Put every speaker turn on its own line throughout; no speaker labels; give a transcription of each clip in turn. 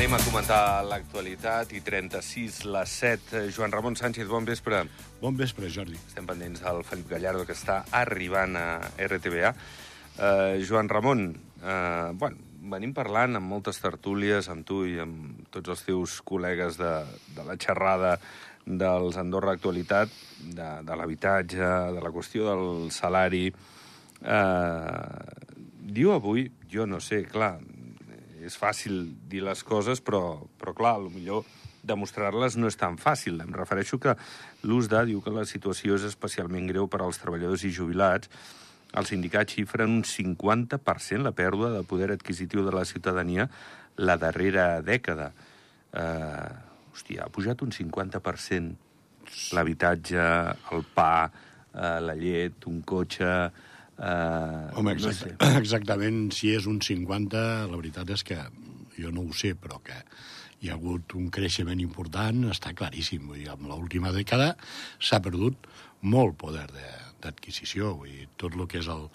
Anem a comentar l'actualitat i 36 les 7. Joan Ramon Sánchez, bon vespre.
Bon vespre, Jordi.
Estem pendents del Felip Gallardo, que està arribant a RTBA. Uh, Joan Ramon, uh, bueno, venim parlant amb moltes tertúlies, amb tu i amb tots els teus col·legues de, de la xerrada dels Andorra Actualitat, de, de l'habitatge, de la qüestió del salari. Uh, diu avui, jo no sé, clar, és fàcil dir les coses, però, però clar, millor demostrar-les no és tan fàcil. Em refereixo que l'USDA diu que la situació és especialment greu per als treballadors i jubilats. Els sindicats xifren un 50% la pèrdua de poder adquisitiu de la ciutadania la darrera dècada. Eh, hòstia, ha pujat un 50% l'habitatge, el pa, eh, la llet, un cotxe... Eh,
Home,
no
exact,
sé.
exactament, si és un 50, la veritat és que jo no ho sé, però que hi ha hagut un creixement important, està claríssim. Vull dir, amb l'última dècada s'ha perdut molt poder de- d'adquisició. Vull dir, tot el que és el,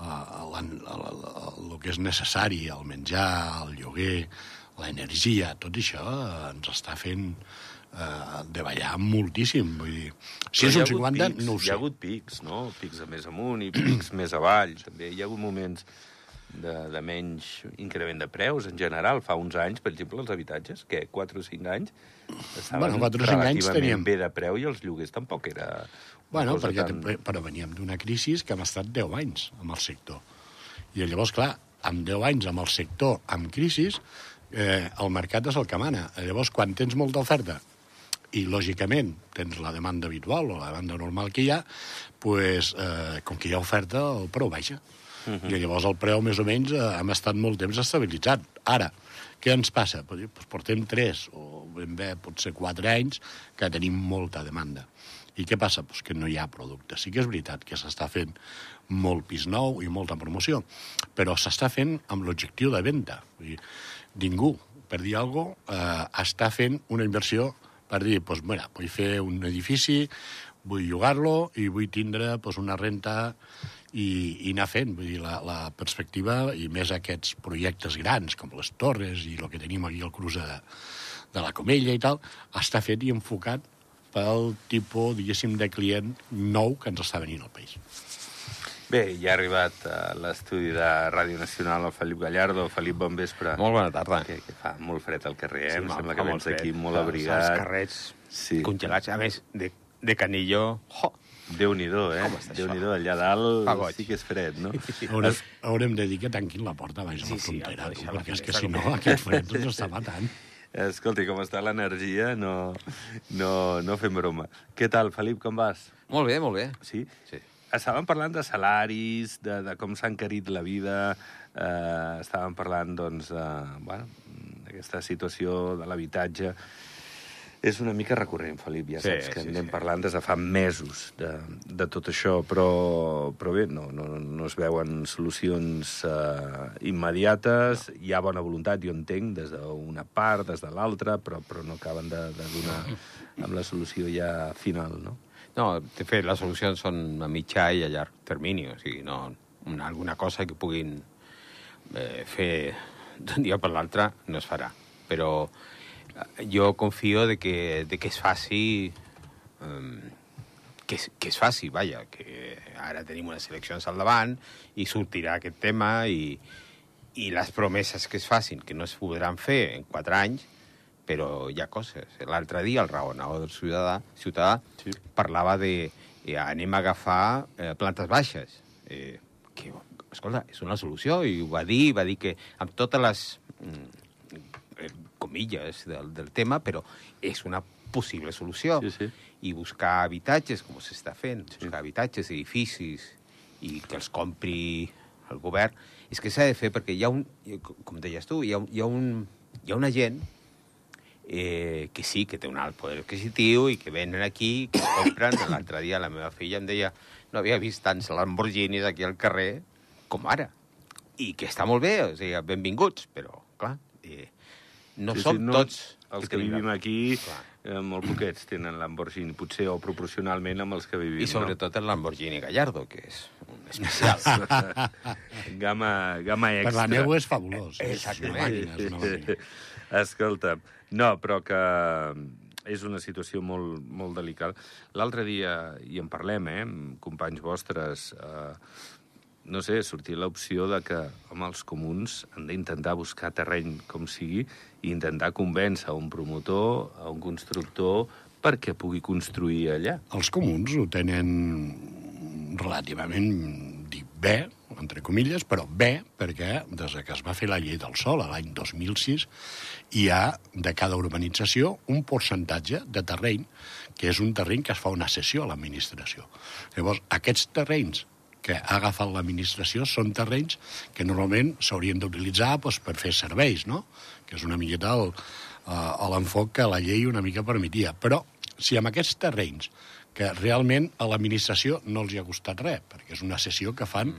el, el, el, el que és necessari, el menjar, el lloguer, l'energia, tot això eh, ens està fent eh, de ballar moltíssim. Vull dir, si és
hi
un
ha hagut
50,
pics,
no ho
Hi
sé.
ha hagut pics, no? Pics de més amunt i pics més avall. També hi ha hagut moments de, de menys increment de preus en general. Fa uns anys, per exemple, els habitatges, que 4 o 5 anys, estaven
Bueno, quatre o cinc anys
relativament
teníem-
bé de preu i els lloguers tampoc era...
Bueno, perquè
tan...
tan... però veníem d'una crisi que hem estat 10 anys amb el sector. I llavors, clar, amb 10 anys amb el sector amb crisi, eh, el mercat és el que mana. Llavors, quan tens molta oferta i, lògicament, tens la demanda habitual o la demanda normal que hi ha, pues, eh, com que hi ha oferta, el preu baixa. Uh -huh. I llavors el preu, més o menys, eh, hem estat molt temps estabilitzat. Ara, què ens passa? Pues, pues portem 3 o ben bé potser 4 anys que tenim molta demanda. I què passa? Pues que no hi ha producte. Sí que és veritat que s'està fent molt pis nou i molta promoció, però s'està fent amb l'objectiu de venda. Vull dir, ningú, per dir alguna cosa, eh, està fent una inversió per dir, pues, mira, vull fer un edifici, vull llogar-lo i vull tindre pues, una renta i, i anar fent. Vull dir, la, la perspectiva, i més aquests projectes grans, com les torres i el que tenim aquí al cruç de, de la Comella i tal, està fet i enfocat pel tipus, diguéssim, de client nou que ens està venint al país.
Bé, ja ha arribat a l'estudi de Ràdio Nacional el Felip Gallardo. Felip, bon vespre.
Molt bona tarda.
Que, que fa molt fred al carrer, eh?
Sí,
em
home,
sembla que vens aquí molt abrigat.
Els carrers
Sí.
congelats. A més, de, de Canilló... Ho!
Déu-n'hi-do, eh? Déu-n'hi-do, allà dalt
Fa goig.
sí que és fred, no?
Haurem, haurem de dir que tanquin la porta abans de
Sí,
la
sí,
frontera,
ha de
tu,
la
perquè és que si no aquest fred ens està matant.
Escolti, com està l'energia, no, no, no fem broma. Què tal, Felip, com vas?
Molt bé, molt bé.
Sí?
Sí.
Estàvem parlant de salaris, de, de com s'ha encarit la vida, eh, estàvem parlant, doncs, de, bueno, d'aquesta situació de l'habitatge. És una mica recurrent, Felip, ja
Sí,
saps que
sí,
anem
sí.
parlant des de fa mesos de, de tot això, però, però bé, no, no, no es veuen solucions eh, immediates, hi ha bona voluntat, jo entenc, des d'una part, des de l'altra, però, però no acaben de, de donar amb la solució ja final, no?
No, de fet, les solucions són a mitjà i a llarg termini, o sigui, no una, alguna cosa que puguin eh, fer d'un dia per l'altre no es farà. Però eh, jo confio de que, de que es faci eh, que, es, que es faci, vaja, que ara tenim unes eleccions al davant i sortirà aquest tema i, i les promeses que es facin, que no es podran fer en quatre anys, però hi ha coses. L'altre dia el raonador del ciutadà, ciutadà
Sí.
parlava de eh, anem a agafar eh, plantes baixes. Eh, que, escolta, és una solució, i ho va dir, va dir que amb totes les mm, eh, comilles del, del tema, però és una possible solució.
Sí, sí.
I buscar habitatges, com s'està fent, buscar habitatges, edificis, i que els compri el govern, és que s'ha de fer perquè hi ha un, com deies tu, hi ha, un- hi ha, un, hi ha una gent eh, que sí, que té un alt poder adquisitiu i que venen aquí, que compren. L'altre dia la meva filla em deia no havia vist tants Lamborghinis aquí al carrer com ara. I que està molt bé, o sigui, benvinguts, però, clar, eh, no
Sí, sí,
som
no-
tots...
Els que
la-
vivim aquí
Clar.
Eh, molt poquets tenen Lamborghini, potser o proporcionalment amb els que vivim.
I sobretot el Lamborghini Gallardo, que és un especial.
No? Gamma, gamma extra.
Per la neu és fabulós.
Exactament.
És una màquina, és una màquina.
Escolta, no, però que és una situació molt, molt delicada. L'altre dia, i en parlem, eh, companys vostres, eh, no sé, sortir l'opció de que amb els comuns han d'intentar buscar terreny com sigui i intentar convèncer un promotor, a un constructor, perquè pugui construir allà.
Els comuns ho tenen relativament dic, bé, entre comilles, però bé, perquè des que es va fer la llei del sol, l'any 2006, hi ha de cada urbanització un percentatge de terreny que és un terreny que es fa una cessió a l'administració. Llavors, aquests terrenys que ha agafat l'administració són terrenys que normalment s'haurien d'utilitzar doncs, per fer serveis, no? que és una miqueta el, uh, l'enfoc que la llei una mica permetia. Però si amb aquests terrenys que realment a l'administració no els hi ha costat res, perquè és una cessió que fan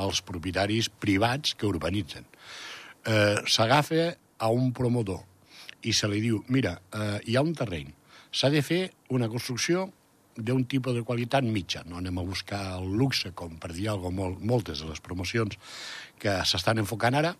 els propietaris privats que urbanitzen. Eh, S'agafa a un promotor i se li diu, mira, eh, hi ha un terreny, s'ha de fer una construcció d'un tipus de qualitat mitja. No anem a buscar el luxe, com per dir alguna cosa, moltes de les promocions que s'estan enfocant ara,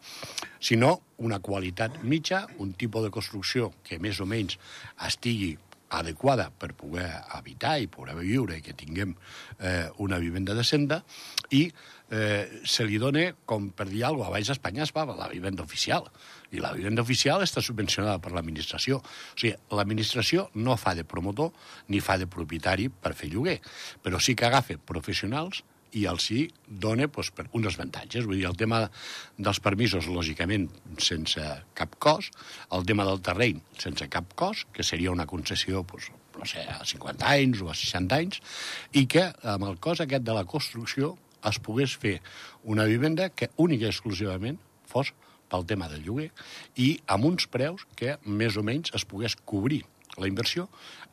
sinó una qualitat mitja, un tipus de construcció que més o menys estigui adequada per poder habitar i poder viure i que tinguem eh, una vivenda decenta i eh, se li dona, com per dir alguna cosa, a Baix Espanya es va la vivenda oficial i la vivenda oficial està subvencionada per l'administració. O sigui, l'administració no fa de promotor ni fa de propietari per fer lloguer, però sí que agafa professionals i els hi dona doncs, per uns avantatges. Vull dir, el tema dels permisos, lògicament, sense cap cost, el tema del terreny, sense cap cost, que seria una concessió doncs, no sé, a 50 anys o a 60 anys, i que amb el cost aquest de la construcció es pogués fer una vivenda que única i exclusivament fos pel tema del lloguer i amb uns preus que més o menys es pogués cobrir la inversió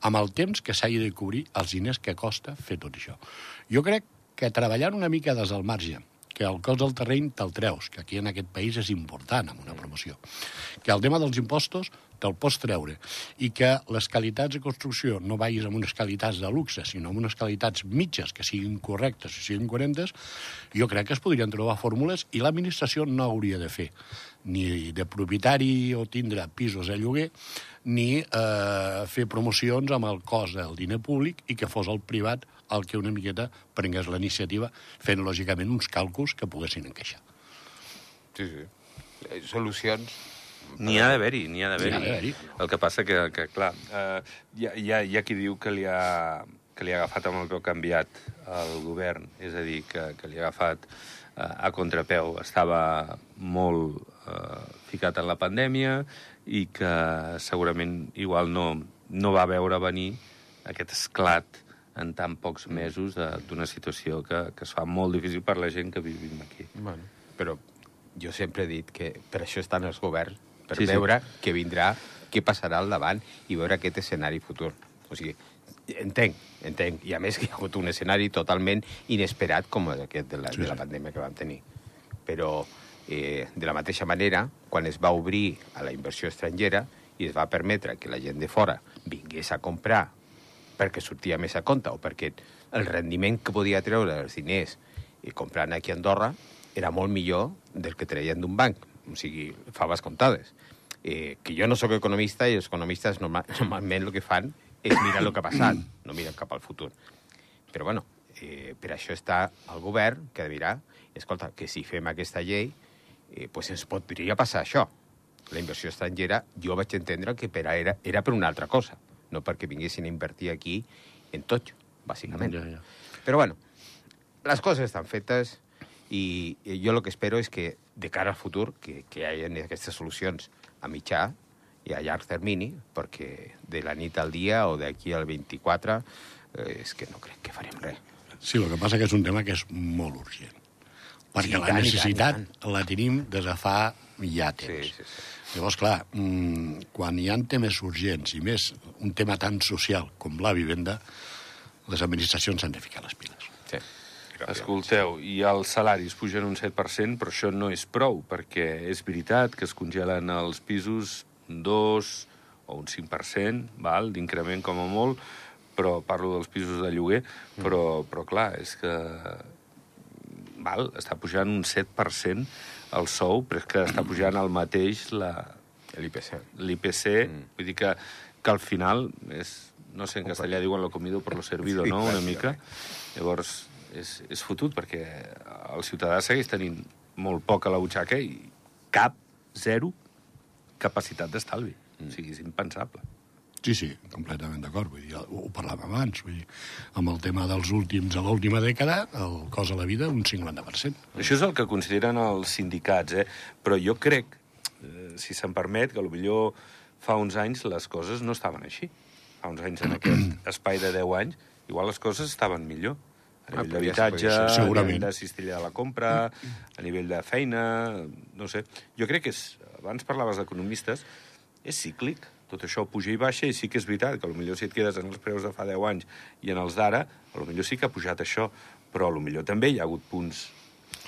amb el temps que s'hagi de cobrir els diners que costa fer tot això. Jo crec que treballant una mica des del marge, que el cost del terreny te'l treus, que aquí en aquest país és important amb una promoció, que el tema dels impostos te'l pots treure i que les qualitats de construcció no vagis amb unes qualitats de luxe, sinó amb unes qualitats mitges que siguin correctes i siguin coherentes, jo crec que es podrien trobar fórmules i l'administració no hauria de fer ni de propietari o tindre pisos a lloguer, ni eh, fer promocions amb el cost del diner públic i que fos el privat el que una miqueta prengués la iniciativa fent, lògicament, uns càlculs que poguessin encaixar.
Sí, sí. Eh, Solucions
N'hi ha d'haver-hi, n'hi ha d'haver-hi. El que passa que, que clar, eh, hi, ha, hi, ha, hi ha qui diu que li ha, que li ha agafat amb el peu canviat al govern, és a dir, que, que li ha agafat eh, a contrapeu. Estava molt eh, ficat en la pandèmia i que segurament igual no, no va veure venir aquest esclat en tan pocs mesos d'una situació que, que es fa molt difícil per la gent que vivim aquí.
Bueno, però jo sempre he dit que per això estan els governs, per
Sí,
sí,
sí.
veure què vindrà, què passarà al davant i veure aquest escenari futur. O sigui, entenc, entenc. I a més que hi ha hagut un escenari totalment inesperat com aquest de la,
Sí,
de la
sí.
pandèmia que vam tenir. Però, eh, de la mateixa manera, quan es va obrir a la inversió estrangera i es va permetre que la gent de fora vingués a comprar perquè sortia més a compte o perquè el rendiment que podia treure els diners i comprant aquí a Andorra era molt millor del que treien d'un banc, o sigui, faves comptades. Eh, que jo no sóc economista i els economistes normal, normalment el que fan és mirar el que ha passat, no miren cap al futur. Però, bueno, eh, per això està el govern que ha de mirar, escolta, que si fem aquesta llei, eh, pues ens podria passar això. La inversió estrangera, jo vaig entendre que per a era, era per una altra cosa, no perquè vinguessin a invertir aquí en tot, bàsicament.
Ja, ja.
Però, bueno, les coses estan fetes i, i jo el que espero és que, de cara al futur, que, que hi hagi aquestes solucions a mitjà i a llarg termini, perquè de la nit al dia o d'aquí al 24 eh, és que no crec que farem res.
Sí, el que passa que és un tema que és molt urgent. Perquè
Sí,
la
tant, i tant,
necessitat
tant.
la tenim des de fa ja temps.
Sí, sí, sí.
Llavors, clar, mm, quan hi ha temes urgents i més un tema tan social com la vivenda, les administracions s'han de ficar les piles.
sí.
Escolteu, i els salaris pugen un 7%, però això no és prou, perquè és veritat que es congelen els pisos dos o un 5%, val, d'increment com a molt, però parlo dels pisos de lloguer, però, però clar, és que val, està pujant un 7% el sou, però és que està pujant el mateix la,
L'IPC.
l'IPC, mm. vull dir que, que al final és, no sé, en castellà diuen lo comido por lo servido,
Sí,
no?, una mica. Llavors, és, és fotut, perquè el ciutadà segueix tenint molt poc a la butxaca i cap, zero, capacitat d'estalvi. Mm. O sigui, és impensable.
Sí, sí, completament d'acord. Vull dir, ho, ho parlàvem abans. Vull dir, amb el tema dels últims, a l'última dècada, el cost de la vida, un 50%.
Això és el que consideren els sindicats, eh? però jo crec, eh, si se'm permet, que millor fa uns anys les coses no estaven així. Fa uns anys, en aquest espai de 10 anys, igual les coses estaven millor. A nivell d'habitatge, a nivell de cistella de la compra, a nivell de feina, no sé. Jo crec que és, abans parlaves d'economistes, és cíclic. Tot això puja i baixa, i sí que és veritat que potser si et quedes en els preus de fa 10 anys i en els d'ara, potser sí que ha pujat això, però potser també hi ha hagut punts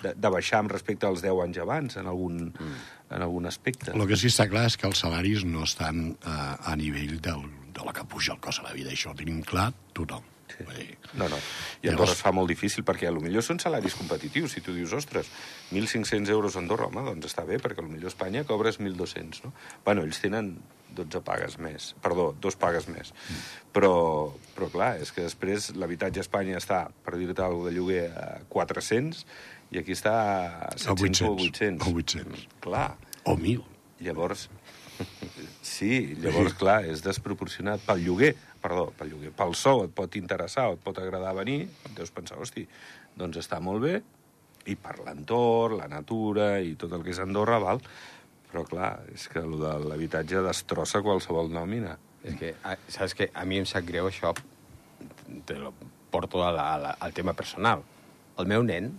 de, de baixar amb respecte als 10 anys abans, en algun, mm. en algun aspecte.
El que sí està clar és que els salaris no estan eh, a nivell del, de la que puja el cost de la vida. Això ho tenim clar tothom. Sí.
No, no. I
Llavors-
Andorra es fa molt difícil, perquè potser són salaris competitius. Si tu dius, ostres, 1.500 euros a Andorra, home, doncs està bé, perquè potser a Espanya cobres 1.200, no? Bueno, ells tenen 12 pagues més. Perdó, dos pagues més. Però, però clar, és que després l'habitatge a Espanya està, per dir-te alguna de lloguer, a 400, i aquí està a 700 o 800.
A 800.
Clar.
o 1.000.
Llavors, sí, llavors, clar, és desproporcionat pel lloguer, perdó, pel lloguer, pel sou et pot interessar o et pot agradar venir, deus pensar, hosti, doncs està molt bé, i per l'entorn, la natura i tot el que és Andorra, val? Però, clar, és que el de l'habitatge destrossa qualsevol nòmina.
És que, a- saps que a mi em sap greu això, te lo porto a la, a la, al tema personal. El meu nen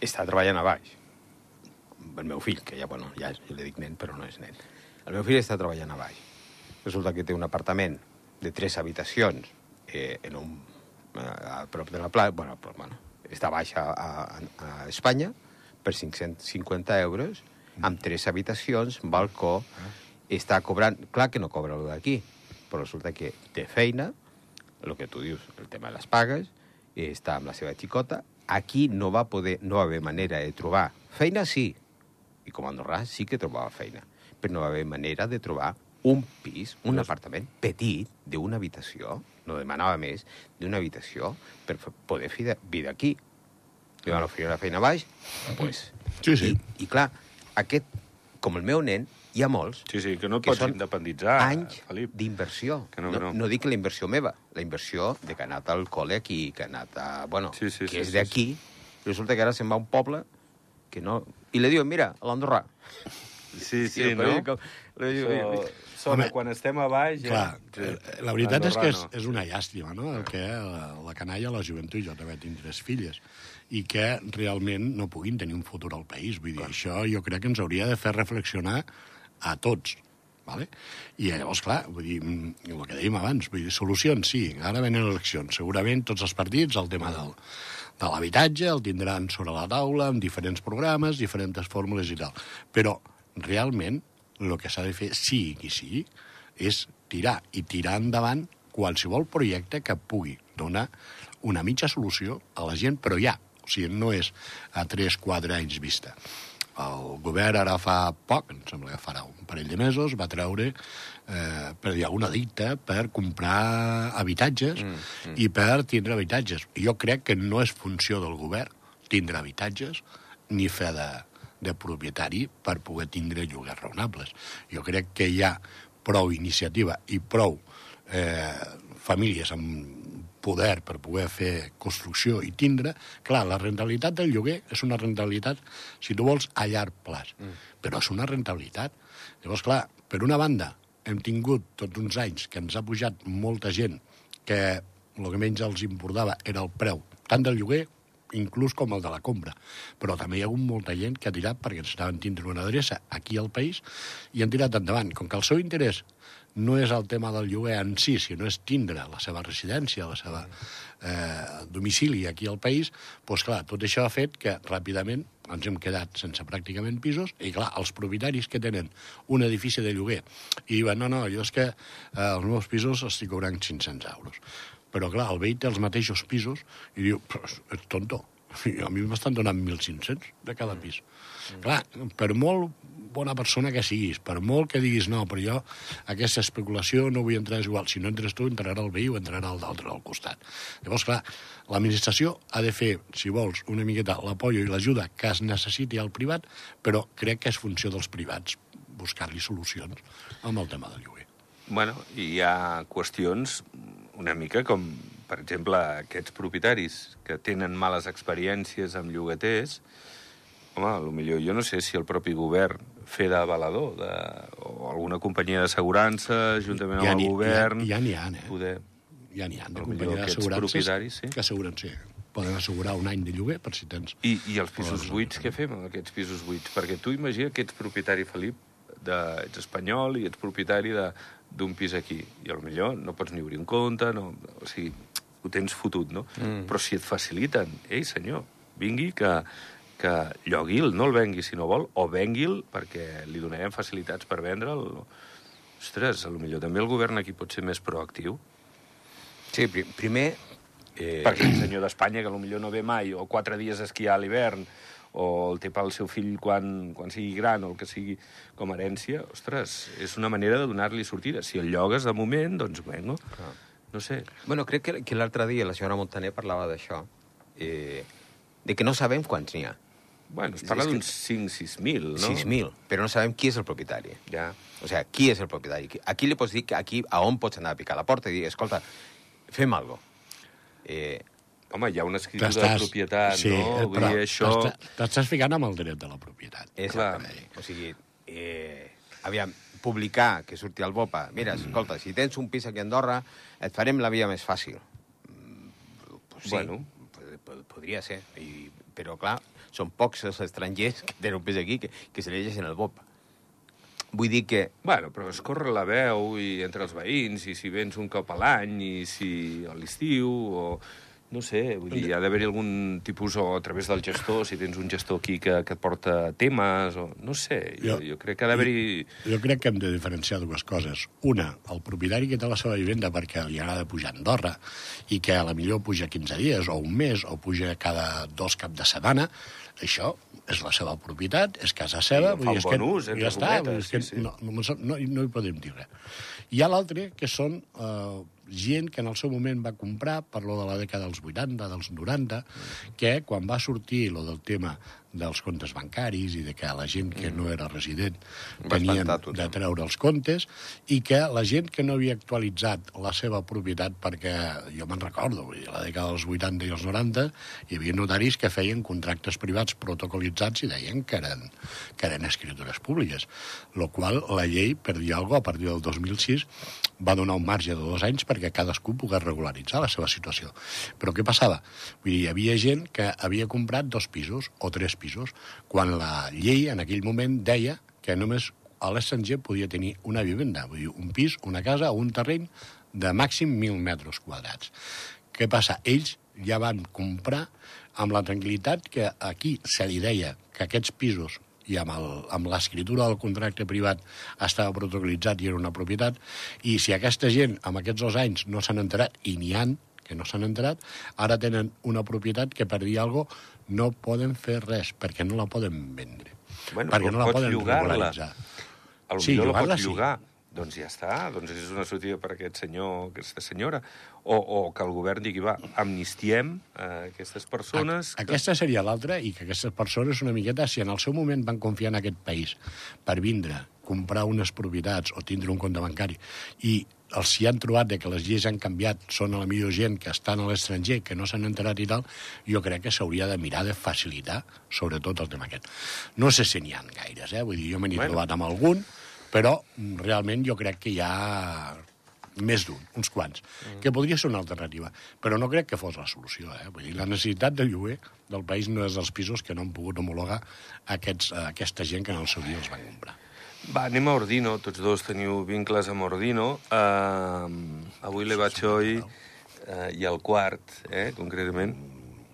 està treballant a baix. El meu fill, que ja, bueno, ja li dic nen, però no és nen. El meu fill està treballant a baix. Resulta que té un apartament de tres habitacions eh, en un, eh, a prop de la platja, bueno, però, bueno, està baix a, a, a Espanya per 550 euros, amb tres habitacions, balcó, està cobrant... Clar que no cobra el d'aquí, però resulta que té feina, el que tu dius, el tema de les pagues, està amb la seva xicota. Aquí no va poder, no va haver manera de trobar feina, sí, i com a andorrà sí que trobava feina, però no va haver manera de trobar un pis, un apartament petit d'una habitació, no demanava més, d'una habitació per poder fer vida aquí. Li van oferir la feina baix, pues,
Sí, sí.
I, I clar, aquest, com el meu nen, hi ha molts
Sí, sí, que no et
que
pots independitzar,
anys
Felip.
d'inversió.
No,
no,
que no.
no dic la inversió meva, la inversió de que ha anat al col·le aquí, que ha anat a... Bueno,
Sí, sí,
que
sí,
és
sí,
d'aquí, resulta que ara se'n va a un poble que no... I li diuen, mira, a l'Andorrà.
Sí, sí, no?
com-
So, sona,
Home,
quan estem a baix...
Clar,
sí,
eh, la veritat és que és, és una llàstima, no?, el que la, la canalla, la joventut, jo també tinc tres filles, i que realment no puguin tenir un futur al país. Vull dir, això jo crec que ens hauria de fer reflexionar a tots, Vale? I llavors, clar, vull dir, mm, el que dèiem abans, vull dir, solucions, sí, ara venen eleccions. Segurament tots els partits el tema del, de l'habitatge el tindran sobre la taula amb diferents programes, diferents fórmules i tal. Però realment el que s'ha de fer, sigui qui sigui, és tirar i tirar endavant qualsevol projecte que pugui donar una mitja solució a la gent, però ja. O sigui, no és a 3-4 anys vista. El govern ara fa poc, em sembla que farà un parell de mesos, va treure eh, per dir alguna dicta per comprar habitatges mm, mm. i per tindre habitatges. Jo crec que no és funció del govern tindre habitatges ni fer de, de propietari per poder tindre lloguers raonables. Jo crec que hi ha prou iniciativa i prou eh, famílies amb poder per poder fer construcció i tindre... Clar, la rentabilitat del lloguer és una rentabilitat, si tu vols, a llarg plaç. Mm. Però és una rentabilitat. Llavors, clar, per una banda, hem tingut tots uns anys que ens ha pujat molta gent que el que menys els importava era el preu tant del lloguer inclús com el de la compra. Però també hi ha hagut molta gent que ha tirat perquè estaven tindre una adreça aquí al país i han tirat endavant. Com que el seu interès no és el tema del lloguer en si, sinó és tindre la seva residència, la seva eh, domicili aquí al país, doncs clar, tot això ha fet que ràpidament ens hem quedat sense pràcticament pisos i clar, els propietaris que tenen un edifici de lloguer i diuen, no, no, jo és que eh, els meus pisos estic cobrant 500 euros. Però clar, el veí té els mateixos pisos i diu, però ets tonto, a mi m'estan donant 1.500 de cada pis. Mm. Clar, per molt bona persona que siguis, per molt que diguis no, però jo aquesta especulació no vull entrar, és igual, si no entres tu entrarà el veí o entrarà el d'altre al costat. Llavors, clar, l'administració ha de fer, si vols, una miqueta l'apoyo i l'ajuda que es necessiti al privat, però crec que és funció dels privats buscar-li solucions amb el tema del lloguer.
Bueno, hi ha qüestions una mica com, per exemple, aquests propietaris que tenen males experiències amb llogaters, home, millor jo no sé si el propi govern fer d'avalador de, o alguna companyia d'assegurança, juntament ja amb el govern...
Ja n'hi ha, eh?
Poder...
Ja n'hi ha, de companyia d'assegurances sí? que asseguren, sí. Poden assegurar un any de lloguer per si tens...
I, i els pisos buits, què fem amb aquests pisos buits? Perquè tu imagina que ets propietari, Felip, de, ets espanyol i ets propietari d'un pis aquí. I al millor no pots ni obrir un compte, no, o sigui, ho tens fotut, no? Mm. Però si et faciliten, ei, senyor, vingui que que llogui'l, no el vengui si no vol, o vengui'l perquè li donarem facilitats per vendre'l. Ostres, a lo millor també el govern aquí pot ser més proactiu.
Sí, pr primer...
Eh... Perquè el senyor d'Espanya, que a lo millor no ve mai, o quatre dies a esquiar a l'hivern, o el té pel seu fill quan, quan sigui gran, o el que sigui com a herència, ostres, és una manera de donar-li sortida. Si el llogues de moment, doncs, bueno, ah. no sé.
Bueno, crec que, que l'altre dia la senyora Montaner parlava d'això, eh, de que no sabem quants n'hi ha.
Bueno, es parla d'uns 5-6 mil, no?
6 mil, però no sabem qui és el propietari.
Ja.
O sigui, qui és el propietari? Aquí li pots dir que aquí a on pots anar a picar la porta i dir, escolta, fem algo.
Eh, Home, hi ha una escritura de propietat, sí, no?
Vull dir, això... T'estàs ficant amb el dret de la propietat.
Exactament. O sigui, eh, aviam, publicar que surti al BOPA, mira, escolta, si tens un pis aquí a Andorra, et farem la via més fàcil. Mm, pues sí, bueno. podria ser, I, però clar, són pocs els estrangers que tenen un pis aquí que, que se llegeixen el BOP. Vull dir que...
Bueno, però es corre la veu i entre els veïns, i si vens un cop a l'any, i si a l'estiu, o no sé, vull dir, ha d'haver-hi algun tipus, o a través del gestor, si tens un gestor aquí que, que et porta temes, o no sé, jo, jo, crec que ha d'haver-hi...
Jo, jo crec que hem de diferenciar dues coses. Una, el propietari que té la seva vivenda perquè li agrada pujar a Andorra i que a la millor puja 15 dies o un mes o puja cada dos cap de setmana, això és la seva propietat, és casa seva,
sí, vull dir, és que ús, ja està,
cometes, sí, sí. No, no, no, no hi podem dir res. Hi ha l'altre, que són eh, gent que en el seu moment va comprar, parlo de la dècada dels 80, dels 90, que quan va sortir lo del tema dels comptes bancaris i de que la gent que no era resident tenien de treure els comptes i que la gent que no havia actualitzat la seva propietat perquè jo me'n recordo, vull dir, a la dècada dels 80 i els 90 hi havia notaris que feien contractes privats protocolitzats i deien que eren, que eren escritures públiques, lo qual la llei, per dir alguna cosa, a partir del 2006 va donar un marge de dos anys perquè cadascú pogués regularitzar la seva situació. Però què passava? Vull dir, hi havia gent que havia comprat dos pisos o tres pisos, quan la llei en aquell moment deia que només a l'estranger podia tenir una vivenda, vull dir, un pis, una casa o un terreny de màxim 1.000 metres quadrats. Què passa? Ells ja van comprar amb la tranquil·litat que aquí se li deia que aquests pisos i amb l'escriptura del contracte privat estava protocolitzat i era una propietat, i si aquesta gent amb aquests dos anys no s'han enterat, i n'hi han que no s'han enterat, ara tenen una propietat que per dir alguna cosa no poden fer res, perquè no la poden vendre.
Bueno, perquè no la poden regularitzar. Al sí, la pots llogar. Sí doncs ja està, doncs és una sortida per aquest senyor, aquesta senyora. O, o que el govern digui, va, amnistiem eh, aquestes persones...
A, que... Aquesta seria l'altra, i que aquestes persones una miqueta, si en el seu moment van confiar en aquest país per vindre, comprar unes propietats o tindre un compte bancari, i els si han trobat de que les lleis han canviat, són a la millor gent que estan a l'estranger, que no s'han enterat i tal, jo crec que s'hauria de mirar de facilitar, sobretot el tema aquest. No sé si n'hi ha gaires, eh? Vull dir, jo me n'he bueno. trobat amb algun, però realment jo crec que hi ha més d'un, uns quants, mm. que podria ser una alternativa. Però no crec que fos la solució. Eh? Vull dir, la necessitat de lloguer del país no és dels pisos que no han pogut homologar aquests, aquesta gent que en el seu dia els van comprar.
Va, anem a Ordino. Tots dos teniu vincles amb Ordino. Uh, avui le vaig oi uh, i el quart, eh, concretament.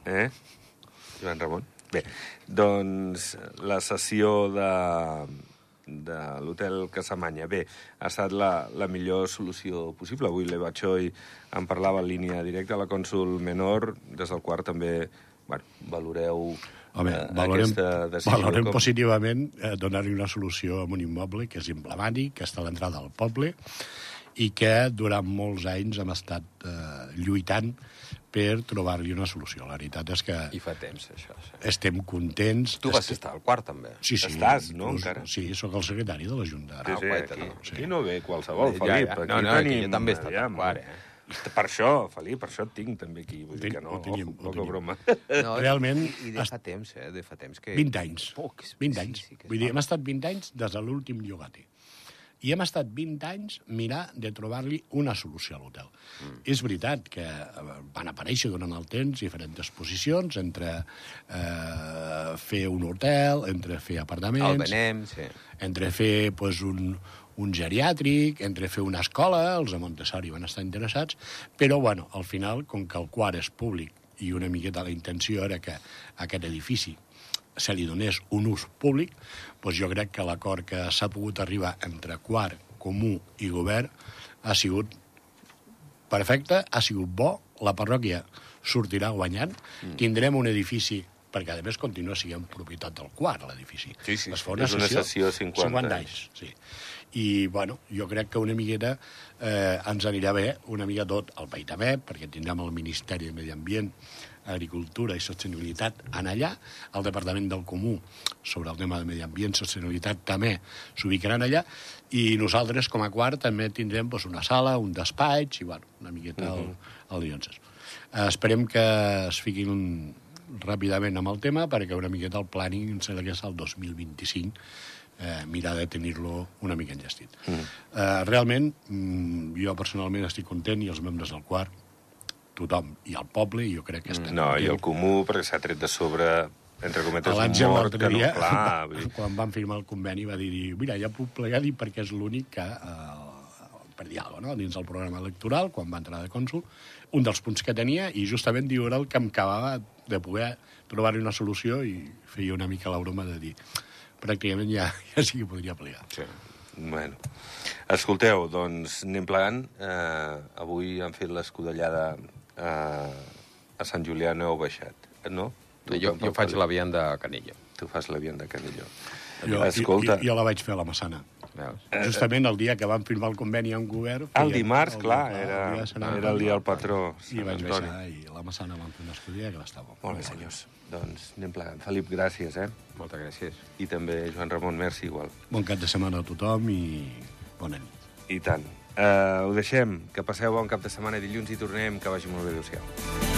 Eh? Joan Ramon. Bé, doncs la sessió de, de l'hotel Casamanya. Bé, ha estat la, la millor solució possible. Avui l'Eva Choi en parlava en línia directa a la cònsul menor, des del quart també bueno, valoreu
Home,
eh,
valorem,
aquesta decisió.
valorem
com...
positivament eh, donar-li una solució a un immoble que és emblemàtic, que està a l'entrada del poble i que durant molts anys hem estat eh, lluitant per trobar-li una solució. La veritat és que
I fa temps, això. Sí.
estem contents...
Tu vas estar al quart, també.
Sí, sí.
Estàs, no,
inclús-
encara?
Sí, sóc el secretari de la Junta.
Sí, sí,
guaita,
aquí,
no?
Sí.
aquí no ve qualsevol,
Ja,
Felip.
ja.
Aquí
No, no,
tenim...
que jo també he estat al quart, eh?
Per això, Felip, per això et tinc també aquí. Vull dir que no,
ho tenim,
ojo, poca
tenim.
broma.
No,
Realment,
I, i de fa temps, eh? De fa temps que...
20 anys.
Pocs.
20
Sí,
anys.
sí es
Vull dir, hem estat 20 anys des de l'últim llogater. I hem estat 20 anys mirar de trobar-li una solució a l'hotel. Mm. És veritat que eh, van aparèixer durant el temps diferents posicions entre eh, fer un hotel, entre fer apartaments...
El Benem, sí.
entre fer pues, un, un geriàtric, entre fer una escola, els de Montessori van estar interessats, però, bueno, al final, com que el quart és públic i una miqueta la intenció era que aquest edifici se li donés un ús públic, doncs jo crec que l'acord que s'ha pogut arribar entre quart, comú i govern ha sigut perfecte, ha sigut bo, la parròquia sortirà guanyant, mm. tindrem un edifici perquè, a més, continua sent propietat del quart, l'edifici.
Sí, sí,
Es fa
és una sessió 50
50
anys.
Sí. I, bueno, jo crec que una miqueta eh, ens anirà bé, una mica tot, el país també, perquè tindrem el Ministeri de Medi Ambient, Agricultura i Sostenibilitat en allà, el Departament del Comú sobre el tema de Medi Ambient i Sostenibilitat també s'ubicaran allà, i nosaltres, com a quart, també tindrem doncs, una sala, un despatx, i bueno, una miqueta el, el Lionses. Eh, esperem que es fiquin un, ràpidament amb el tema, perquè una miqueta el planning em sembla que és el 2025, eh, mirar de tenir-lo una mica enllestit. Mm. Eh, realment, mm, jo personalment estic content i els membres del quart, tothom, i el poble, i jo crec que estan
No, i el comú, perquè s'ha tret de sobre, entre cometes,
L'Àngel
mort que no...
dia,
Clar, dir,
quan van firmar el conveni, va dir, mira, ja puc plegar dir perquè és l'únic que, eh, per dir alguna cosa, no? dins del programa electoral, quan va entrar de cònsul, un dels punts que tenia, i justament diu era el que em acabava de poder trobar-hi una solució i feia una mica la broma de dir pràcticament ja, ja sí que podria plegar.
sí.
Bueno. Escolteu, doncs anem plegant. Eh, avui han fet l'escudellada a Sant Julià, no heu baixat, no? Tu
Jo, jo faig la vianda de Canillo.
Tu fas la vianda de Canilló.
Jo,
Escolta,
jo, jo la vaig fer a la Massana.
Veus?
Justament el dia que van firmar el conveni amb govern...
el
feien-
dimarts,
el-
clar,
el
era,
Sant
era el dia del patró,
I
Sant
vaig
Antoni.
baixar i a la Massana van fer una escudella que va estar bo.
Molt bé, senyors. Doncs anem plegant. Felip, gràcies, eh?
Moltes gràcies.
I també Joan Ramon, merci igual.
Bon cap de setmana a tothom i bona nit.
I tant. Uh, ho deixem. Que passeu bon cap de setmana. Dilluns hi tornem. Que vagi molt bé. Adéu-siau.